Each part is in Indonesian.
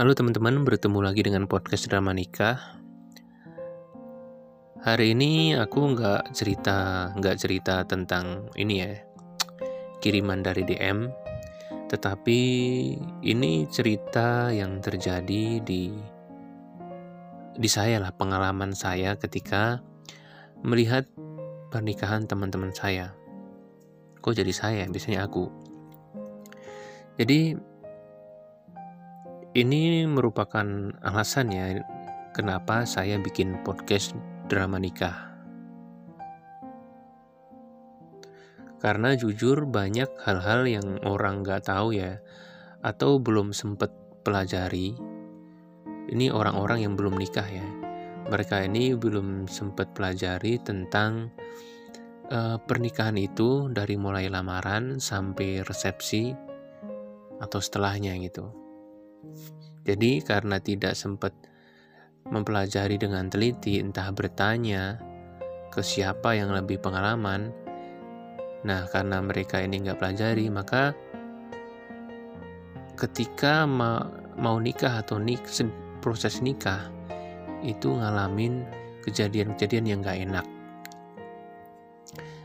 Halo teman-teman, bertemu lagi dengan podcast drama nikah. Hari ini aku nggak cerita, nggak cerita tentang ini ya, kiriman dari DM, tetapi ini cerita yang terjadi di di saya lah, pengalaman saya ketika melihat pernikahan teman-teman saya. Kok jadi saya? Biasanya aku. Jadi ini merupakan alasan ya kenapa saya bikin podcast drama nikah. Karena jujur banyak hal-hal yang orang nggak tahu ya, atau belum sempat pelajari. Ini orang-orang yang belum nikah ya. Mereka ini belum sempat pelajari tentang uh, pernikahan itu dari mulai lamaran sampai resepsi atau setelahnya gitu. Jadi karena tidak sempat mempelajari dengan teliti, entah bertanya ke siapa yang lebih pengalaman, nah karena mereka ini nggak pelajari, maka ketika ma mau nikah atau nik proses nikah itu ngalamin kejadian-kejadian yang nggak enak.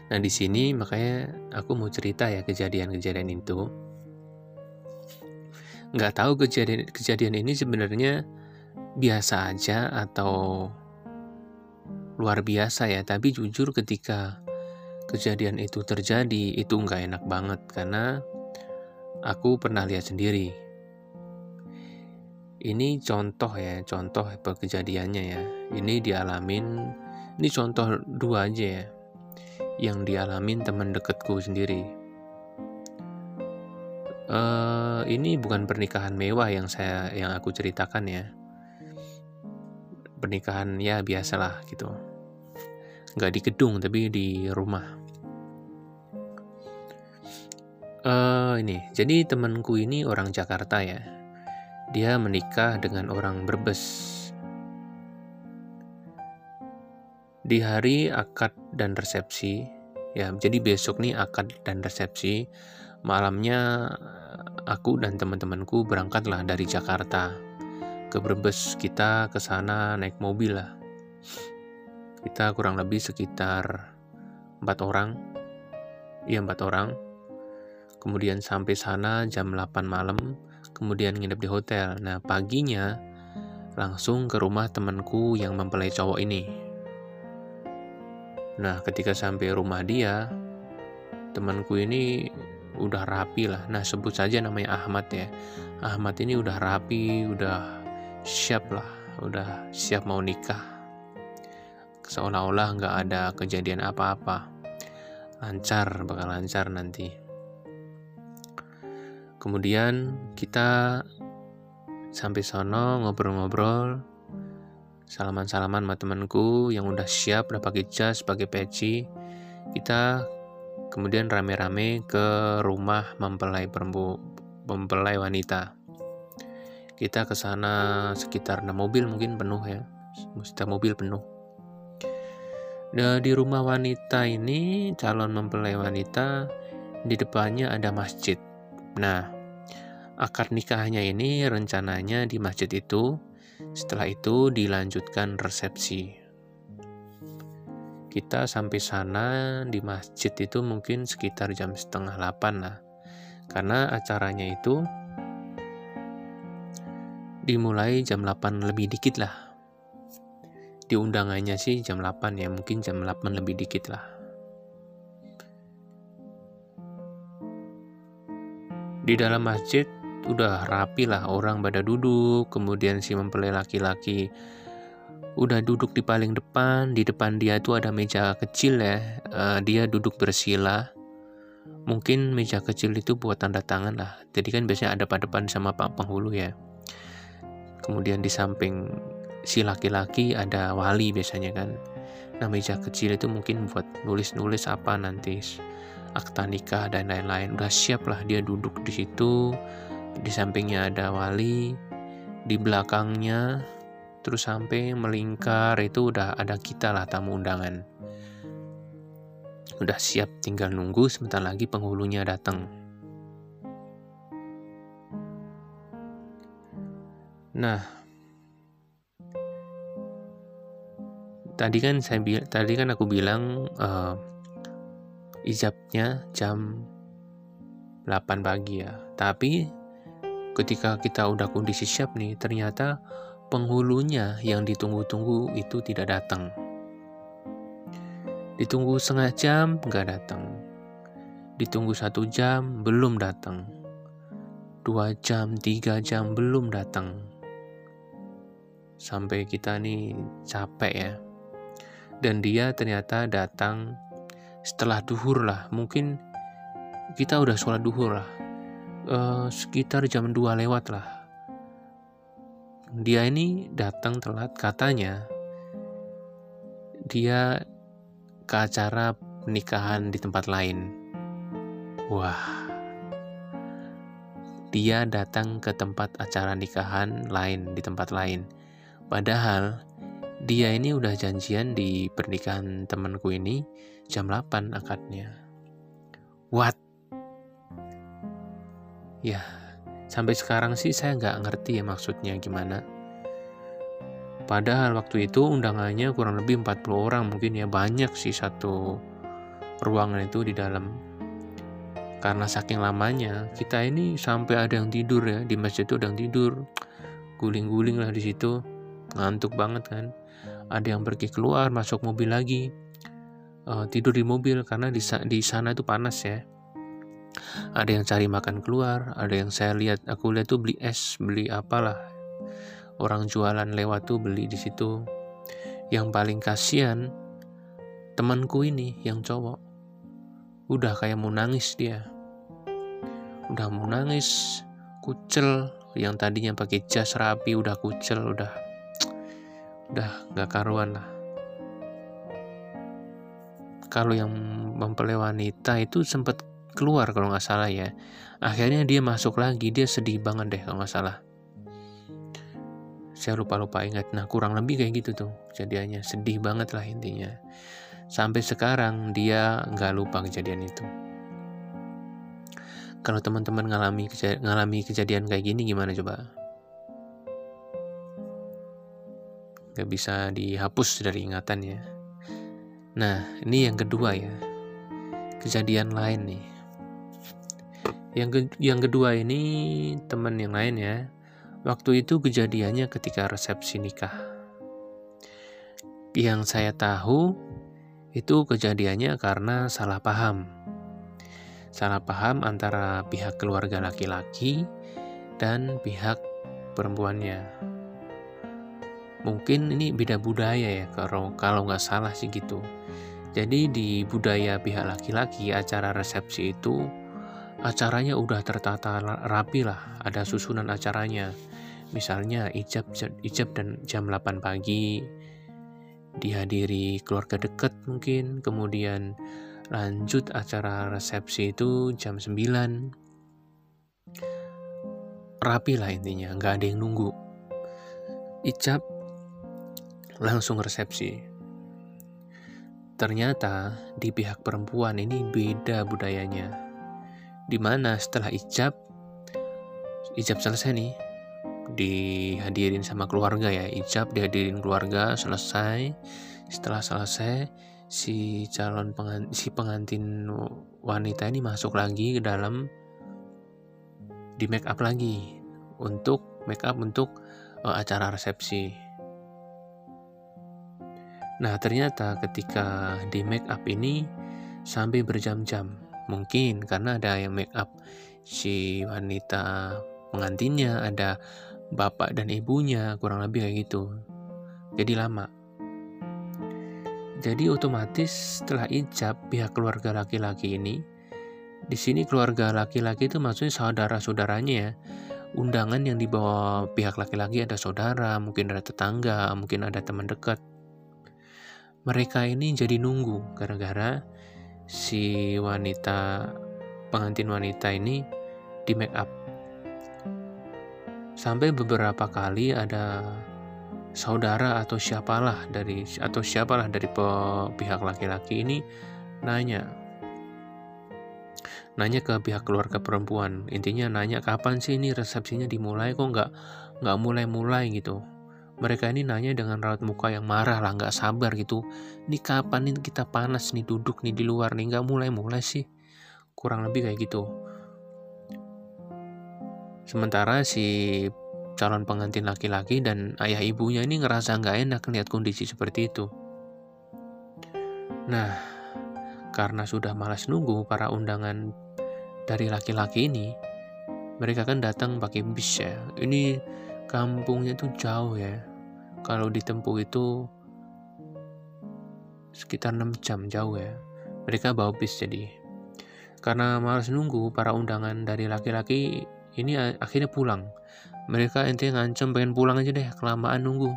Nah di sini makanya aku mau cerita ya kejadian-kejadian itu nggak tahu kejadian kejadian ini sebenarnya biasa aja atau luar biasa ya. Tapi jujur ketika kejadian itu terjadi itu nggak enak banget karena aku pernah lihat sendiri. Ini contoh ya contoh kejadiannya ya. Ini dialamin ini contoh dua aja ya yang dialamin teman deketku sendiri uh, ini bukan pernikahan mewah yang saya yang aku ceritakan ya. Pernikahan ya biasalah gitu. Nggak di gedung tapi di rumah. Uh, ini jadi temanku ini orang Jakarta ya. Dia menikah dengan orang Brebes. Di hari akad dan resepsi ya jadi besok nih akad dan resepsi malamnya aku dan teman-temanku berangkatlah dari Jakarta ke Brebes. Kita ke sana naik mobil lah. Kita kurang lebih sekitar empat orang. Iya empat orang. Kemudian sampai sana jam 8 malam. Kemudian nginep di hotel. Nah paginya langsung ke rumah temanku yang mempelai cowok ini. Nah ketika sampai rumah dia, temanku ini udah rapi lah. Nah, sebut saja namanya Ahmad ya. Ahmad ini udah rapi, udah siap lah, udah siap mau nikah. Seolah-olah nggak ada kejadian apa-apa. Lancar, bakal lancar nanti. Kemudian kita sampai sono ngobrol-ngobrol, salaman-salaman sama temanku yang udah siap udah pakai jas, pakai peci. Kita kemudian rame-rame ke rumah mempelai perempu mempelai wanita. Kita ke sana sekitar 6 mobil mungkin penuh ya. Setiap mobil penuh. Nah, di rumah wanita ini calon mempelai wanita di depannya ada masjid. Nah, akad nikahnya ini rencananya di masjid itu. Setelah itu dilanjutkan resepsi kita sampai sana di masjid itu mungkin sekitar jam setengah 8 lah. Karena acaranya itu dimulai jam 8 lebih dikit lah. Di undangannya sih jam 8 ya mungkin jam 8 lebih dikit lah. Di dalam masjid udah rapi lah orang pada duduk kemudian si mempelai laki-laki udah duduk di paling depan di depan dia tuh ada meja kecil ya. Uh, dia duduk bersila. Mungkin meja kecil itu buat tanda tangan lah. Jadi kan biasanya ada pada depan sama pak penghulu ya. Kemudian di samping si laki-laki ada wali biasanya kan. Nah meja kecil itu mungkin buat nulis-nulis apa nanti akta nikah dan lain-lain. Udah siap lah dia duduk di situ. Di sampingnya ada wali di belakangnya terus sampai melingkar itu udah ada kita lah tamu undangan. Udah siap tinggal nunggu sebentar lagi penghulunya datang Nah, tadi kan saya tadi kan aku bilang uh, ijabnya jam 8 pagi ya. Tapi ketika kita udah kondisi siap nih, ternyata penghulunya yang ditunggu-tunggu itu tidak datang. Ditunggu setengah jam, nggak datang. Ditunggu satu jam, belum datang. Dua jam, tiga jam, belum datang. Sampai kita nih capek ya. Dan dia ternyata datang setelah duhur lah. Mungkin kita udah sholat duhur lah uh, sekitar jam 2 lewat lah. Dia ini datang telat katanya. Dia ke acara pernikahan di tempat lain. Wah. Dia datang ke tempat acara nikahan lain di tempat lain. Padahal dia ini udah janjian di pernikahan temanku ini jam 8 akadnya. What? ya sampai sekarang sih saya nggak ngerti ya maksudnya gimana. Padahal waktu itu undangannya kurang lebih 40 orang mungkin ya banyak sih satu ruangan itu di dalam. Karena saking lamanya kita ini sampai ada yang tidur ya di masjid itu ada yang tidur. Guling-guling lah di situ ngantuk banget kan. Ada yang pergi keluar masuk mobil lagi. Uh, tidur di mobil karena di, di sana itu panas ya ada yang cari makan keluar ada yang saya lihat aku lihat tuh beli es beli apalah. Orang jualan lewat tuh beli di situ. Yang paling kasihan temanku ini yang cowok. Udah kayak mau nangis dia. Udah mau nangis kucel. Yang tadinya pakai jas rapi udah kucel udah. Udah nggak karuan lah. Kalau yang mempelai wanita itu sempat keluar kalau nggak salah ya. Akhirnya dia masuk lagi dia sedih banget deh kalau nggak salah. Saya lupa-lupa ingat. Nah kurang lebih kayak gitu tuh kejadiannya. Sedih banget lah intinya. Sampai sekarang dia nggak lupa kejadian itu. Kalau teman-teman ngalami ngalami kejadian kayak gini gimana coba? Nggak bisa dihapus dari ingatan ya. Nah ini yang kedua ya. Kejadian lain nih yang ke yang kedua ini teman yang lain ya. Waktu itu kejadiannya ketika resepsi nikah. Yang saya tahu itu kejadiannya karena salah paham. Salah paham antara pihak keluarga laki-laki dan pihak perempuannya. Mungkin ini beda budaya ya kalau kalau nggak salah sih gitu. Jadi di budaya pihak laki-laki acara resepsi itu acaranya udah tertata rapi lah, ada susunan acaranya. Misalnya ijab ijab dan jam 8 pagi dihadiri keluarga dekat mungkin, kemudian lanjut acara resepsi itu jam 9. Rapi lah intinya, nggak ada yang nunggu. Ijab langsung resepsi. Ternyata di pihak perempuan ini beda budayanya di mana setelah ijab ijab selesai nih dihadirin sama keluarga ya ijab dihadirin keluarga selesai setelah selesai si calon pengantin, si pengantin wanita ini masuk lagi ke dalam di make up lagi untuk make up untuk uh, acara resepsi. Nah, ternyata ketika di make up ini sampai berjam-jam Mungkin karena ada yang make up si wanita pengantinnya, ada bapak dan ibunya, kurang lebih kayak gitu. Jadi lama. Jadi otomatis setelah ijab pihak keluarga laki-laki ini di sini keluarga laki-laki itu maksudnya saudara-saudaranya ya. Undangan yang dibawa pihak laki-laki ada saudara, mungkin ada tetangga, mungkin ada teman dekat. Mereka ini jadi nunggu gara-gara si wanita pengantin wanita ini di make up. Sampai beberapa kali ada saudara atau siapalah dari atau siapalah dari pihak laki-laki ini nanya. Nanya ke pihak keluarga perempuan. Intinya nanya kapan sih ini resepsinya dimulai? Kok nggak nggak mulai-mulai? Gitu mereka ini nanya dengan raut muka yang marah lah nggak sabar gitu. Ini kapan nih kita panas nih duduk nih di luar nih? Nggak mulai-mulai sih. Kurang lebih kayak gitu. Sementara si calon pengantin laki-laki dan ayah ibunya ini ngerasa nggak enak lihat kondisi seperti itu. Nah karena sudah malas nunggu para undangan dari laki-laki ini, mereka kan datang pakai bis ya. Ini kampungnya tuh jauh ya. Kalau ditempuh itu sekitar 6 jam jauh ya. Mereka bawa bis jadi. Karena malas nunggu, para undangan dari laki-laki ini akhirnya pulang. Mereka intinya ngancem pengen pulang aja deh, kelamaan nunggu.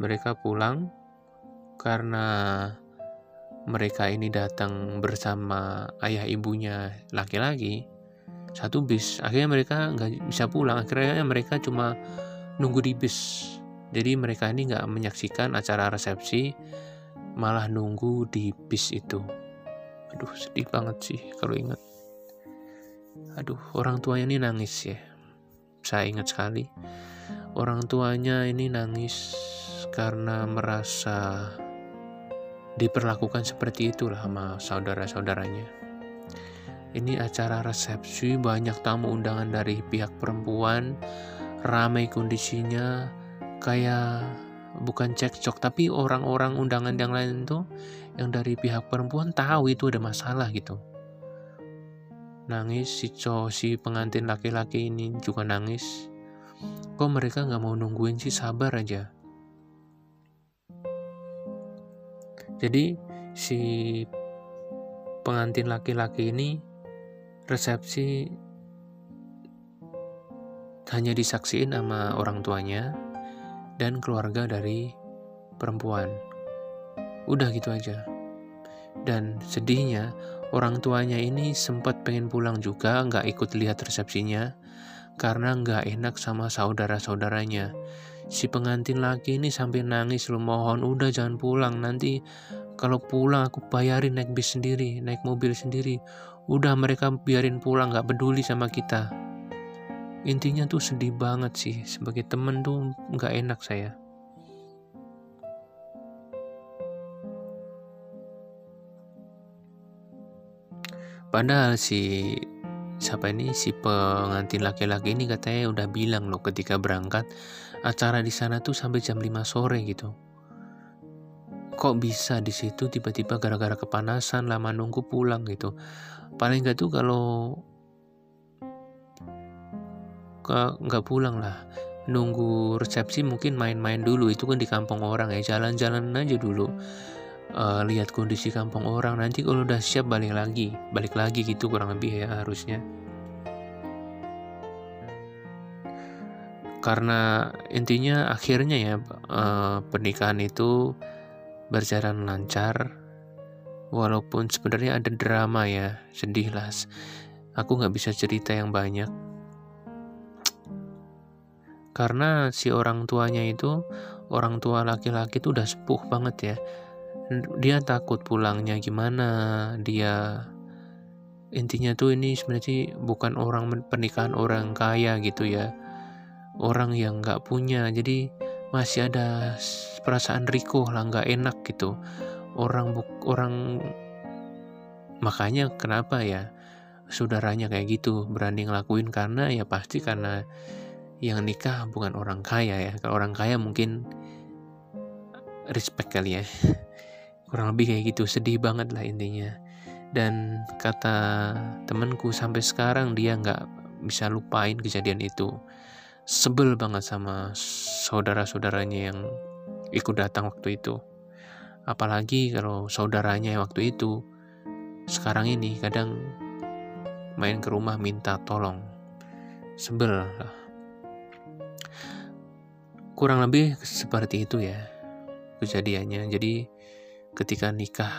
Mereka pulang, karena mereka ini datang bersama ayah ibunya laki-laki satu bis. Akhirnya mereka nggak bisa pulang. Akhirnya mereka cuma nunggu di bis. Jadi mereka ini nggak menyaksikan acara resepsi malah nunggu di bis itu. Aduh sedih banget sih kalau ingat. Aduh orang tuanya ini nangis ya. Saya ingat sekali. Orang tuanya ini nangis karena merasa diperlakukan seperti itulah sama saudara-saudaranya. Ini acara resepsi, banyak tamu undangan dari pihak perempuan, ramai kondisinya, kayak bukan cekcok, tapi orang-orang undangan yang lain tuh yang dari pihak perempuan tahu itu ada masalah gitu. Nangis si cowok si pengantin laki-laki ini juga nangis. Kok mereka nggak mau nungguin sih sabar aja. Jadi si pengantin laki-laki ini resepsi hanya disaksiin sama orang tuanya dan keluarga dari perempuan. Udah gitu aja. Dan sedihnya orang tuanya ini sempat pengen pulang juga nggak ikut lihat resepsinya karena nggak enak sama saudara-saudaranya si pengantin laki ini sampai nangis lu mohon udah jangan pulang nanti kalau pulang aku bayarin naik bis sendiri naik mobil sendiri udah mereka biarin pulang nggak peduli sama kita. Intinya tuh sedih banget sih sebagai temen tuh nggak enak saya. Padahal si siapa ini si pengantin laki-laki ini katanya udah bilang loh ketika berangkat acara di sana tuh sampai jam 5 sore gitu kok bisa di situ tiba-tiba gara-gara kepanasan lama nunggu pulang gitu. Paling nggak tuh kalau nggak pulang lah. Nunggu resepsi mungkin main-main dulu itu kan di kampung orang ya. Jalan-jalan aja dulu. Uh, lihat kondisi kampung orang nanti kalau udah siap balik lagi. Balik lagi gitu kurang lebih ya harusnya. Karena intinya akhirnya ya uh, pernikahan itu berjalan lancar. Walaupun sebenarnya ada drama ya sedih lah. Aku nggak bisa cerita yang banyak. Karena si orang tuanya itu orang tua laki-laki itu udah sepuh banget ya. Dia takut pulangnya gimana dia intinya tuh ini sebenarnya bukan orang pernikahan orang kaya gitu ya. Orang yang nggak punya jadi masih ada perasaan riko lah nggak enak gitu. Orang buk orang makanya kenapa ya saudaranya kayak gitu berani ngelakuin? Karena ya pasti karena yang nikah bukan orang kaya ya. Kalau orang kaya mungkin respect kali ya. Kurang lebih kayak gitu sedih banget lah intinya. Dan kata temanku sampai sekarang dia nggak bisa lupain kejadian itu sebel banget sama saudara-saudaranya yang ikut datang waktu itu. Apalagi kalau saudaranya waktu itu. Sekarang ini kadang main ke rumah minta tolong. Sebel kurang lebih seperti itu ya kejadiannya. Jadi ketika nikah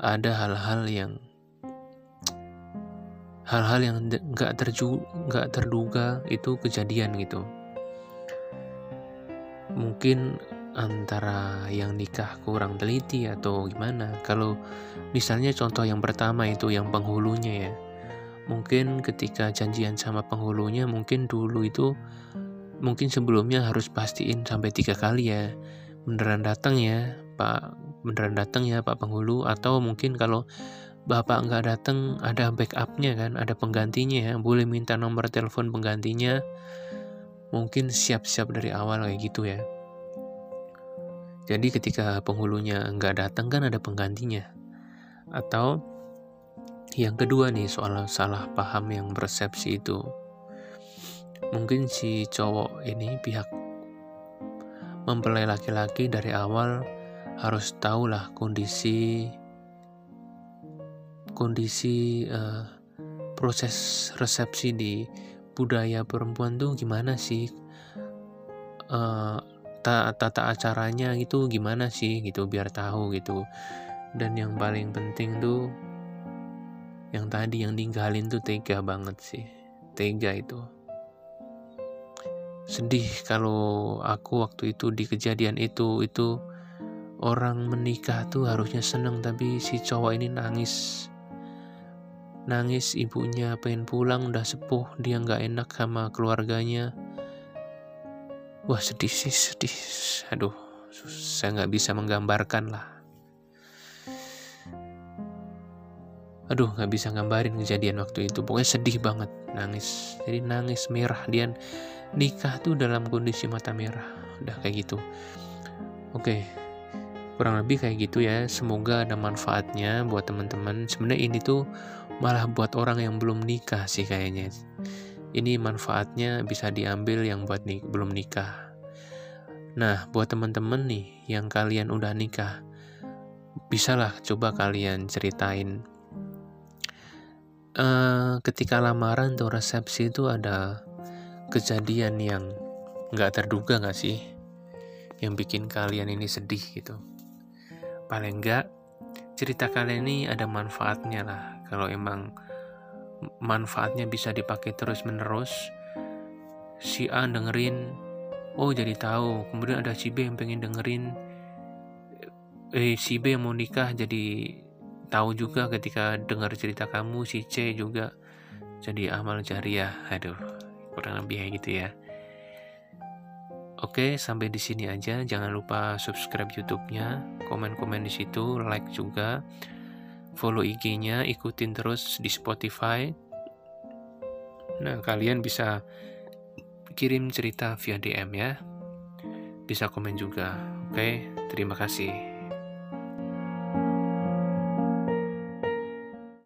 ada hal-hal yang hal-hal yang nggak terju nggak terduga itu kejadian gitu. Mungkin antara yang nikah kurang teliti atau gimana. Kalau misalnya contoh yang pertama itu yang penghulunya ya. Mungkin ketika janjian sama penghulunya mungkin dulu itu mungkin sebelumnya harus pastiin sampai tiga kali ya. Beneran datang ya pak beneran datang ya pak penghulu. Atau mungkin kalau bapak nggak datang ada backupnya kan ada penggantinya ya boleh minta nomor telepon penggantinya mungkin siap-siap dari awal kayak gitu ya jadi ketika penghulunya nggak datang kan ada penggantinya. Atau yang kedua nih soal salah paham yang persepsi itu. Mungkin si cowok ini pihak mempelai laki-laki dari awal harus tahulah kondisi kondisi uh, proses resepsi di budaya perempuan tuh gimana sih? Uh, tata, tata acaranya itu gimana sih gitu biar tahu gitu. Dan yang paling penting tuh yang tadi yang ninggalin tuh tega banget sih tega itu. Sedih kalau aku waktu itu di kejadian itu itu orang menikah tuh harusnya seneng tapi si cowok ini nangis nangis ibunya pengen pulang udah sepuh dia nggak enak sama keluarganya Wah sedih sih sedih. Aduh, saya nggak bisa menggambarkan lah. Aduh, nggak bisa gambarin kejadian waktu itu. Pokoknya sedih banget, nangis. Jadi nangis merah dia nikah tuh dalam kondisi mata merah. Udah kayak gitu. Oke, kurang lebih kayak gitu ya. Semoga ada manfaatnya buat teman-teman. Sebenarnya ini tuh malah buat orang yang belum nikah sih kayaknya ini manfaatnya bisa diambil yang buat nik belum nikah. Nah, buat teman-teman nih yang kalian udah nikah, bisalah coba kalian ceritain uh, ketika lamaran atau resepsi itu ada kejadian yang nggak terduga nggak sih, yang bikin kalian ini sedih gitu. Paling nggak cerita kalian ini ada manfaatnya lah. Kalau emang manfaatnya bisa dipakai terus menerus si A dengerin oh jadi tahu. Kemudian ada si B yang pengen dengerin eh si B yang mau nikah jadi tahu juga ketika dengar cerita kamu si C juga. Jadi amal jariah. Aduh kurang lebih gitu ya. Oke, sampai di sini aja. Jangan lupa subscribe YouTube-nya, komen-komen di situ, like juga follow IG-nya, ikutin terus di Spotify. Nah, kalian bisa kirim cerita via DM ya. Bisa komen juga. Oke, terima kasih.